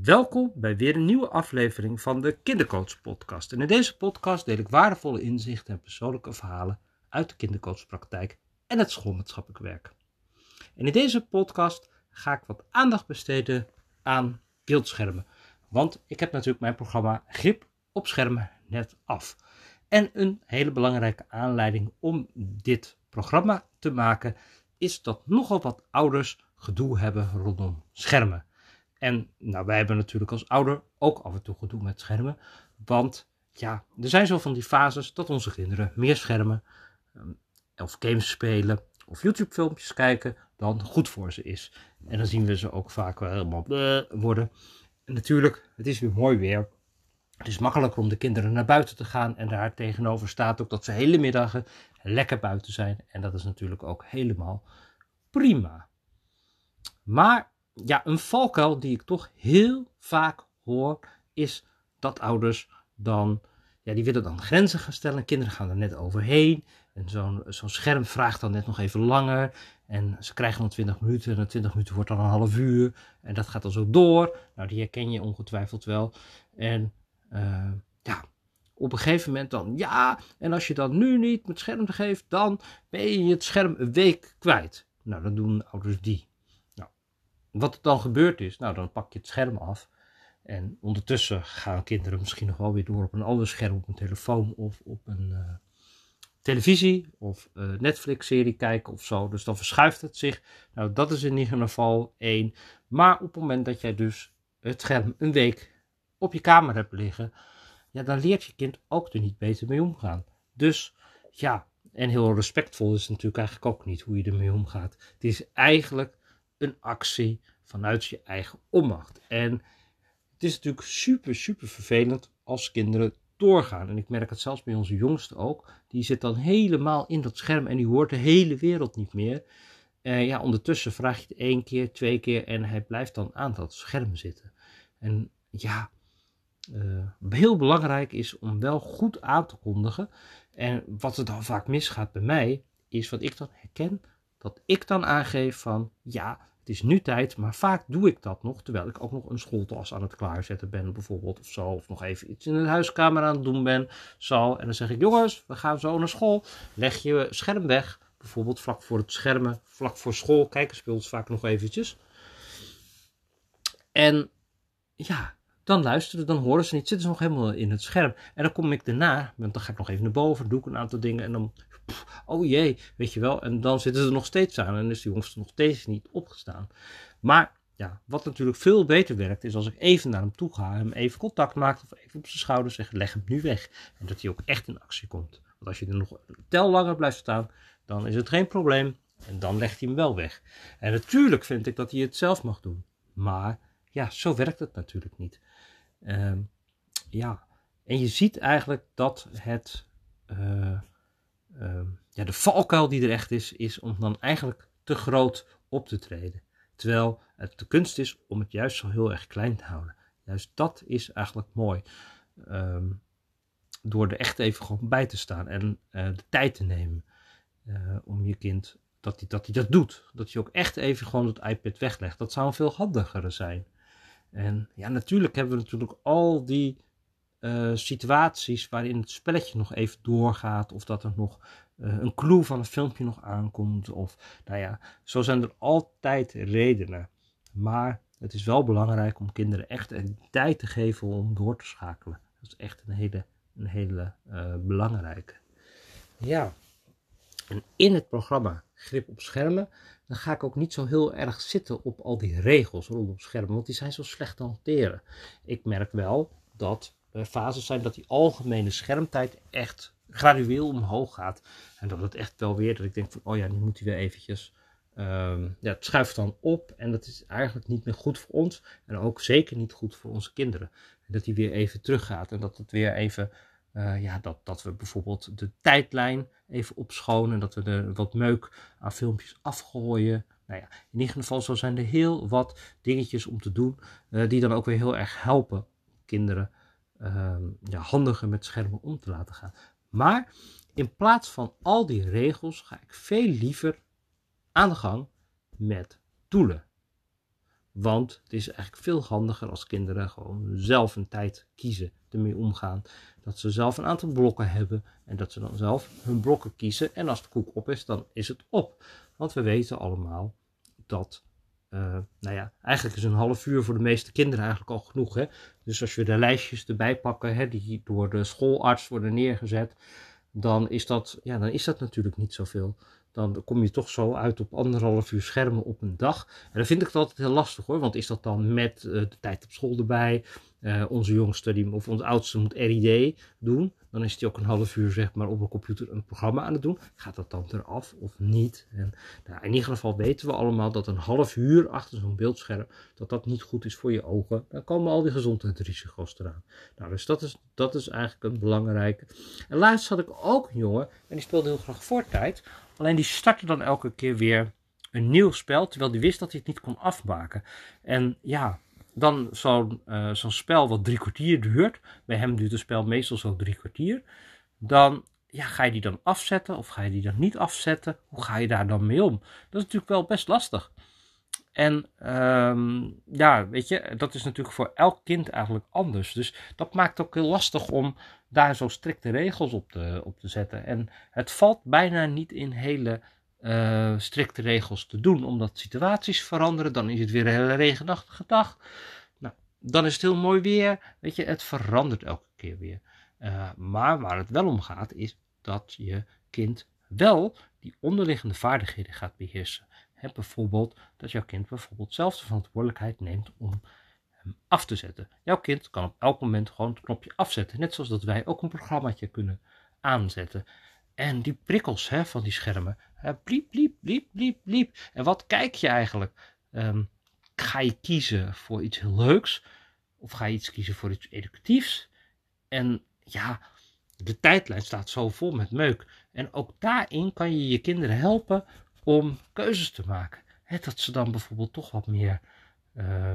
Welkom bij weer een nieuwe aflevering van de Kindercoach Podcast. En in deze podcast deel ik waardevolle inzichten en persoonlijke verhalen uit de kindercoachpraktijk en het schoolmaatschappelijk werk. En in deze podcast ga ik wat aandacht besteden aan beeldschermen. Want ik heb natuurlijk mijn programma Grip op schermen net af. En een hele belangrijke aanleiding om dit programma te maken is dat nogal wat ouders gedoe hebben rondom schermen. En nou, wij hebben natuurlijk als ouder ook af en toe gedoe met schermen. Want ja, er zijn zo van die fases dat onze kinderen meer schermen ehm, of games spelen of YouTube filmpjes kijken dan goed voor ze is. En dan zien we ze ook vaak wel helemaal worden. En natuurlijk, het is weer mooi weer. Het is makkelijker om de kinderen naar buiten te gaan. En daar tegenover staat ook dat ze hele middagen lekker buiten zijn. En dat is natuurlijk ook helemaal prima. Maar ja, een valkuil die ik toch heel vaak hoor, is dat ouders dan, ja, die willen dan grenzen gaan stellen. Kinderen gaan er net overheen. En zo'n zo'n scherm vraagt dan net nog even langer. En ze krijgen dan 20 minuten. En 20 minuten wordt dan een half uur. En dat gaat dan zo door. Nou, die herken je ongetwijfeld wel. En uh, ja, op een gegeven moment dan, ja, en als je dan nu niet met scherm geeft, dan ben je het scherm een week kwijt. Nou, dan doen ouders die. Wat er dan gebeurd is, nou dan pak je het scherm af. En ondertussen gaan kinderen misschien nog wel weer door op een ander scherm, op een telefoon of op een uh, televisie of uh, Netflix-serie kijken of zo. Dus dan verschuift het zich. Nou, dat is in ieder geval één. Maar op het moment dat jij dus het scherm een week op je kamer hebt liggen, ja, dan leert je kind ook er niet beter mee omgaan. Dus ja, en heel respectvol is natuurlijk eigenlijk ook niet hoe je ermee omgaat. Het is eigenlijk een actie vanuit je eigen onmacht. En het is natuurlijk super, super vervelend als kinderen doorgaan. En ik merk het zelfs bij onze jongste ook. Die zit dan helemaal in dat scherm en die hoort de hele wereld niet meer. Uh, ja, ondertussen vraag je het één keer, twee keer en hij blijft dan aan dat scherm zitten. En ja, uh, heel belangrijk is om wel goed aan te kondigen. En wat er dan vaak misgaat bij mij, is wat ik dan herken, dat ik dan aangeef van ja, is nu tijd, maar vaak doe ik dat nog terwijl ik ook nog een schooltas aan het klaarzetten ben, bijvoorbeeld of zo. Of nog even iets in de huiskamer aan het doen ben. Zo. En dan zeg ik: Jongens, we gaan zo naar school. Leg je scherm weg. Bijvoorbeeld vlak voor het schermen, vlak voor school. Kijken speelt vaak nog eventjes. En ja, dan luisteren, dan horen ze niet. Zitten ze nog helemaal in het scherm. En dan kom ik daarna, dan ga ik nog even naar boven, doe ik een aantal dingen. En dan oh jee, weet je wel. En dan zitten ze er nog steeds aan en is die jongste nog steeds niet opgestaan. Maar ja, wat natuurlijk veel beter werkt, is als ik even naar hem toe ga, hem even contact maak of even op zijn schouder zeg, leg hem nu weg. En dat hij ook echt in actie komt. Want als je er nog een tel langer blijft staan, dan is het geen probleem. En dan legt hij hem wel weg. En natuurlijk vind ik dat hij het zelf mag doen. Maar ja, zo werkt het natuurlijk niet. Uh, ja, en je ziet eigenlijk dat het uh, Ehm, ja, de valkuil die er echt is, is om dan eigenlijk te groot op te treden. Terwijl het de kunst is om het juist zo heel erg klein te houden. Juist dat is eigenlijk mooi. Ehm, door er echt even gewoon bij te staan en uh, de tijd te nemen uh, om je kind dat hij dat, dat doet. Dat hij ook echt even gewoon het iPad weglegt. Dat zou een veel handiger zijn. En ja, natuurlijk hebben we natuurlijk al die uh, situaties waarin het spelletje nog even doorgaat. Of dat er nog uh, een clue van een filmpje nog aankomt. Of nou ja, zo zijn er altijd redenen. Maar het is wel belangrijk om kinderen echt tijd te geven om door te schakelen. Dat is echt een hele, een hele uh, belangrijke. Ja, en in het programma Grip op Schermen, dan ga ik ook niet zo heel erg zitten op al die regels rondom schermen, want die zijn zo slecht te hanteren. Ik merk wel dat uh, fases zijn dat die algemene schermtijd echt gradueel omhoog gaat. En dat het echt wel weer, dat ik denk van, oh ja, nu moet hij weer eventjes, um, ja, het schuift dan op. En dat is eigenlijk niet meer goed voor ons. En ook zeker niet goed voor onze kinderen. En dat hij weer even teruggaat en dat het weer even, uh, ja, dat, dat we bijvoorbeeld de tijdlijn even opschonen. Dat we er wat meuk aan filmpjes afgooien. Nou ja, in ieder geval zo zijn er heel wat dingetjes om te doen, uh, die dan ook weer heel erg helpen kinderen Ehm, ja, handiger met schermen om te laten gaan. Maar in plaats van al die regels ga ik veel liever aan de gang met doelen. Want het is eigenlijk veel handiger als kinderen gewoon zelf een tijd kiezen, ermee omgaan. Dat ze zelf een aantal blokken hebben en dat ze dan zelf hun blokken kiezen. En als de koek op is, dan is het op. Want we weten allemaal dat, uh, nou ja, eigenlijk is een half uur voor de meeste kinderen eigenlijk al genoeg. Hè? Dus als we de lijstjes erbij pakken, hè, die door de schoolarts worden neergezet, dan is dat, ja, dan is dat natuurlijk niet zoveel dan kom je toch zo uit op anderhalf uur schermen op een dag. En dan vind ik het altijd heel lastig hoor, want is dat dan met uh, de tijd op school erbij? Uh, onze jongste die, of onze oudste moet RID doen. Dan is hij ook een half uur zeg maar, op een computer een programma aan het doen. Gaat dat dan eraf of niet? En, nou, in ieder geval weten we allemaal dat een half uur achter zo'n beeldscherm, dat dat niet goed is voor je ogen. Dan komen al die gezondheidsrisico's eraan. Nou, dus dat is, dat is eigenlijk een belangrijke. En laatst had ik ook een jongen, en die speelde heel graag voortijd. Alleen die startte dan elke keer weer een nieuw spel, terwijl die wist dat hij het niet kon afmaken. En ja, dan zo'n zo'n spel wat drie kwartier duurt, bij hem duurt het spel meestal zo drie kwartier, dan ja, ga je die dan afzetten of ga je die dan niet afzetten? Hoe ga je daar dan mee om? Dat is natuurlijk wel best lastig. En um, ja, weet je, dat is natuurlijk voor elk kind eigenlijk anders. Dus dat maakt het ook heel lastig om daar zo strikte regels op te, op te zetten. En het valt bijna niet in hele uh, strikte regels te doen, omdat situaties veranderen. Dan is het weer een hele regenachtige dag. Nou, dan is het heel mooi weer. Weet je, het verandert elke keer weer. Uh, maar waar het wel om gaat, is dat je kind wel die onderliggende vaardigheden gaat beheersen. He, bijvoorbeeld dat jouw kind bijvoorbeeld zelf de verantwoordelijkheid neemt om hem af te zetten. Jouw kind kan op elk moment gewoon het knopje afzetten. Net zoals dat wij ook een programmaatje kunnen aanzetten. En die prikkels van die schermen. Hè, bliep, bliep, bliep, bliep, bliep. En wat kijk je eigenlijk? Um, ga je kiezen voor iets heel leuks? Of ga je iets kiezen voor iets educatiefs? En ja, de tijdlijn staat zo vol met meuk. En ook daarin kan je je kinderen helpen om keuzes te maken. Dat ze dan bijvoorbeeld toch wat meer uh,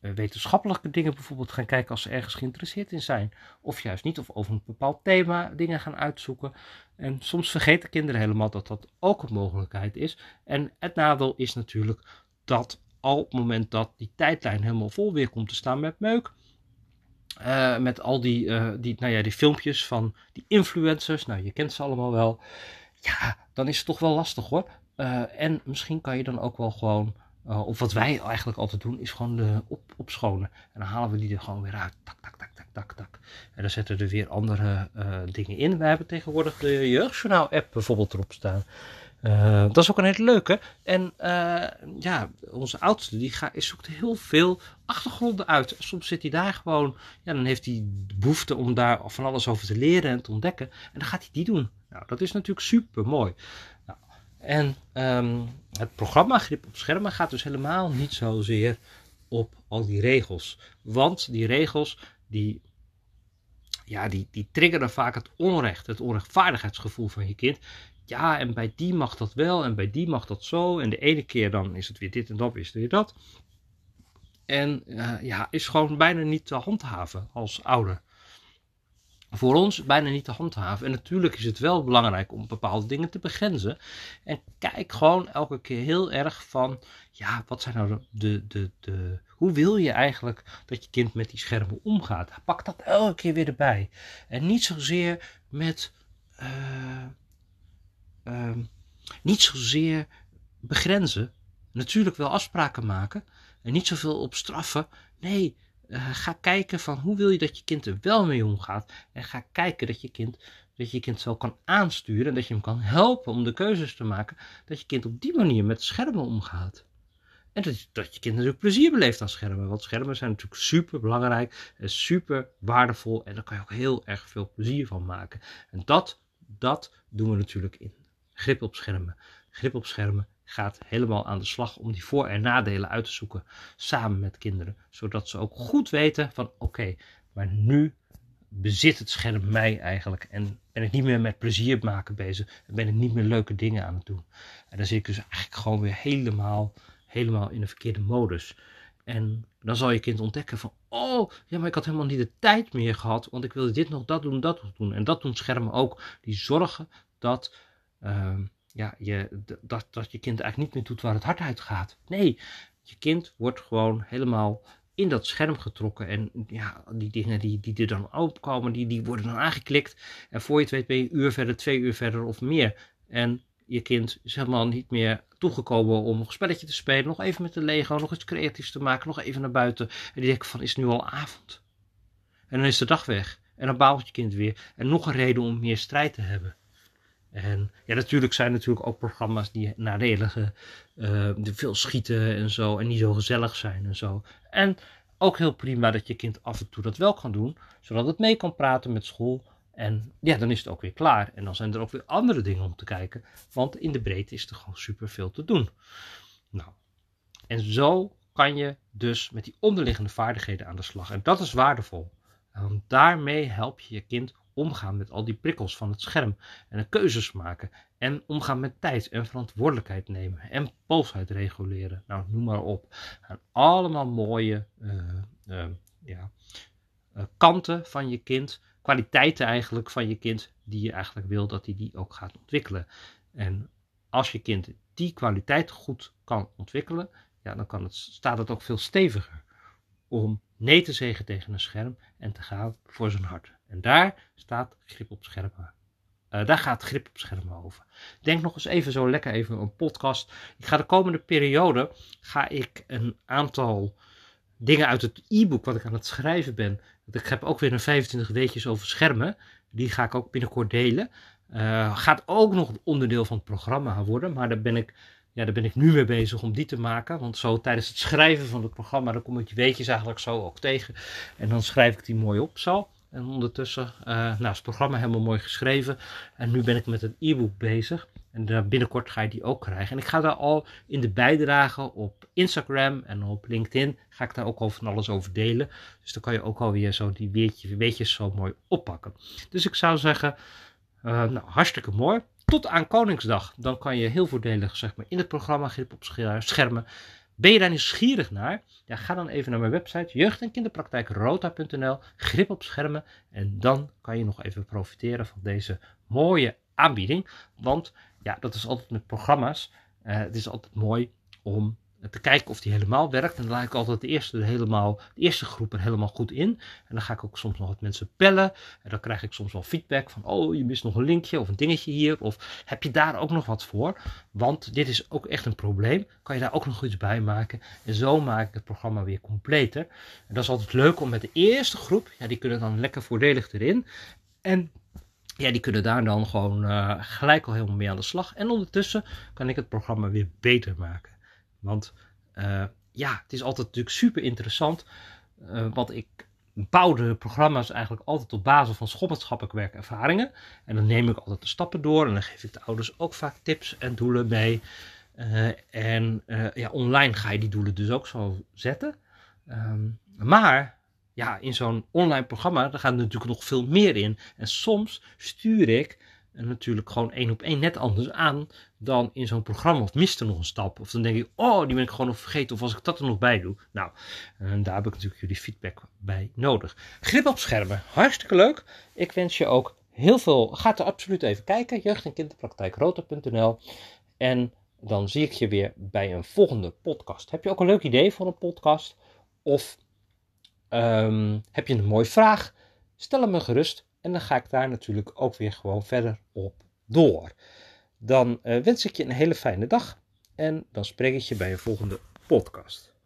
wetenschappelijke dingen bijvoorbeeld gaan kijken als ze ergens geïnteresseerd in zijn. Of juist niet, of over een bepaald thema dingen gaan uitzoeken. En soms vergeten kinderen helemaal dat dat ook een mogelijkheid is. En het nadeel is natuurlijk dat al op het moment dat die tijdlijn helemaal vol weer komt te staan met meuk. Uh, met al die, uh, die, nou ja, die filmpjes van die influencers. Nou, je kent ze allemaal wel ja, dan is het toch wel lastig hoor. Uh, en misschien kan je dan ook wel gewoon, uh, of wat wij eigenlijk altijd doen, is gewoon de op, opschonen. En dan halen we die er gewoon weer uit. Tak, tak, tak, tak, tak, tak. En dan zetten we er weer andere uh, dingen in. We hebben tegenwoordig de Jeugdjournaal-app bijvoorbeeld erop staan. Uh, dat is ook een hele leuke. En uh, ja, onze oudste die gaat, zoekt heel veel achtergronden uit. Soms zit hij daar gewoon, ja, dan heeft hij behoefte om daar van alles over te leren en te ontdekken. En dan gaat hij die doen. Nou, dat is natuurlijk super mooi. Nou, en um, het programma Grip op Schermen gaat dus helemaal niet zozeer op al die regels. Want die regels, die, ja, die, die triggeren vaak het onrecht, het onrechtvaardigheidsgevoel van je kind. Ja, en bij die mag dat wel en bij die mag dat zo. En de ene keer dan is het weer dit en dat is het weer dat. En uh, ja, is gewoon bijna niet te handhaven als ouder voor ons bijna niet te handhaven. En natuurlijk is het wel belangrijk om bepaalde dingen te begrenzen. En kijk gewoon elke keer heel erg van, ja, wat zijn nou de, de, de, hoe wil je eigenlijk dat je kind met die schermen omgaat? Pak dat elke keer weer erbij. En niet zozeer met, uh, uh, niet zozeer begrenzen. Natuurlijk wel afspraken maken. En niet zoveel op straffen. Nee, uh, ga kijken van hoe wil je dat je kind er wel mee omgaat. En ga kijken dat je kind, dat je kind zo kan aansturen. En dat je hem kan helpen om de keuzes te maken. Dat je kind op die manier met schermen omgaat. En dat, dat je kind natuurlijk plezier beleeft aan schermen. Want schermen zijn natuurlijk super belangrijk en super waardevol. En daar kan je ook heel erg veel plezier van maken. En dat, dat doen we natuurlijk in grip op schermen. Grip op schermen gaat helemaal aan de slag om die voor- en nadelen uit te zoeken samen met kinderen. Zodat ze ook goed weten van oké, maar nu bezit het scherm mij eigenlijk en ben ik niet meer met plezier maken bezig en ben ik niet meer leuke dingen aan het doen. En dan zit ik dus eigenlijk gewoon weer helemaal, helemaal in de verkeerde modus. En dan zal je kind ontdekken van, oh, ja, maar ik had helemaal niet de tijd meer gehad, want ik wilde dit nog, dat doen, dat nog doen. En dat doen schermen ook, die zorgen dat, uh, ja, je, dat, dat je kind eigenlijk niet meer doet waar het hart uit gaat. Nee, je kind wordt gewoon helemaal in dat scherm getrokken. En ja, die dingen die, die er dan opkomen, die, die worden dan aangeklikt. En voor je het weet ben je een uur verder, twee uur verder of meer. En je kind is helemaal niet meer toegekomen om een spelletje te spelen. Nog even met de Lego, nog iets creatiefs te maken, nog even naar buiten. En die denken van, is het nu al avond? En dan is de dag weg. En dan baalt je kind weer. En nog een reden om meer strijd te hebben. En ja, natuurlijk zijn er natuurlijk ook programma's die nadelige, uh, veel schieten en zo. En niet zo gezellig zijn en zo. En ook heel prima dat je kind af en toe dat wel kan doen. Zodat het mee kan praten met school. En ja, dan is het ook weer klaar. En dan zijn er ook weer andere dingen om te kijken. Want in de breedte is er gewoon super veel te doen. Nou, en zo kan je dus met die onderliggende vaardigheden aan de slag. En dat is waardevol. Want daarmee help je je kind omgaan met al die prikkels van het scherm. En keuzes maken. En omgaan met tijd en verantwoordelijkheid nemen. En boosheid reguleren. Nou, noem maar op. En allemaal mooie uh, uh, ja, uh, kanten van je kind. Kwaliteiten eigenlijk van je kind. Die je eigenlijk wil dat hij die, ook gaat ontwikkelen. En als je kind die kwaliteit goed kan ontwikkelen. Ja, dan kan het, staat het ook veel steviger om nee te zeggen tegen een scherm en te gaan voor zijn hart. En daar staat grip op schermen. Uh, daar gaat grip op schermen over. Denk nog eens even zo lekker even een podcast. Ik ga de komende periode ga ik een aantal dingen uit het e-book wat ik aan het schrijven ben. Ik heb ook weer een 25 weetjes over schermen. Die ga ik ook binnenkort delen. Uh, gaat ook nog onderdeel van het programma worden. Maar daar ben ik ja, daar ben ik nu mee bezig om die te maken. Want zo tijdens het schrijven van het programma, dan kom ik die weetjes eigenlijk zo ook tegen. En dan schrijf ik die mooi op zo. En ondertussen uh, nou, is het programma helemaal mooi geschreven. En nu ben ik met een e-book bezig. En binnenkort ga je die ook krijgen. En ik ga daar al in de bijdragen op Instagram en op LinkedIn. Ga ik daar ook al van alles over delen. Dus dan kan je ook alweer zo die weetjes, weetjes zo mooi oppakken. Dus ik zou zeggen, uh, nou, hartstikke mooi tot aan Koningsdag. Dan kan je heel voordelig zeg maar, in het programma Grip op Schermen. Ben je daar nieuwsgierig naar? Ja, ga dan even naar mijn website jeugd- en kinderpraktijkrota.nl, grip op schermen. En dan kan je nog even profiteren van deze mooie aanbieding. Want ja, dat is altijd met programma's. Uh, het is altijd mooi om te kijken of die helemaal werkt. En dan laat ik altijd de eerste, helemaal, de eerste groep er helemaal goed in. En dan ga ik ook soms nog wat mensen bellen. En dan krijg ik soms wel feedback van, oh, je mist nog een linkje of een dingetje hier. Of heb je daar ook nog wat voor? Want dit is ook echt een probleem. Kan je daar ook nog iets bij maken? En zo maak ik het programma weer completer. En dat is altijd leuk om met de eerste groep, ja, die kunnen dan lekker voordelig erin. En ja, die kunnen daar dan gewoon uh, gelijk al helemaal mee aan de slag. En ondertussen kan ik het programma weer beter maken. Want uh, ja, het is altijd natuurlijk super interessant. Uh, want ik bouw de programma's eigenlijk altijd op basis van schoolmaatschappelijk werkervaringen. En dan neem ik altijd de stappen door. En dan geef ik de ouders ook vaak tips en doelen mee. Uh, en ja, online ga je die doelen dus ook zo zetten. Um, maar ja, in zo'n online programma, daar gaat er natuurlijk nog veel meer in. En soms stuur ik natuurlijk gewoon één op één net anders aan dan in zo'n programma. Of mist er nog een stap. Of dan denk ik, oh, die ben ik gewoon nog vergeten. Of als ik dat er nog bij doe. Nou, en daar heb ik natuurlijk jullie feedback bij nodig. Grip op schermen, hartstikke leuk. Ik wens je ook heel veel. Ga er absoluut even kijken. Jeugd- en kinderpraktijkrota.nl En dan zie ik je weer bij een volgende podcast. Heb je ook een leuk idee voor een podcast? Of um, heb je een mooie vraag? Stel hem me gerust. En dan ga ik daar natuurlijk ook weer gewoon verder op door. Dan uh, wens ik je een hele fijne dag en dan spreek ik je bij een volgende podcast.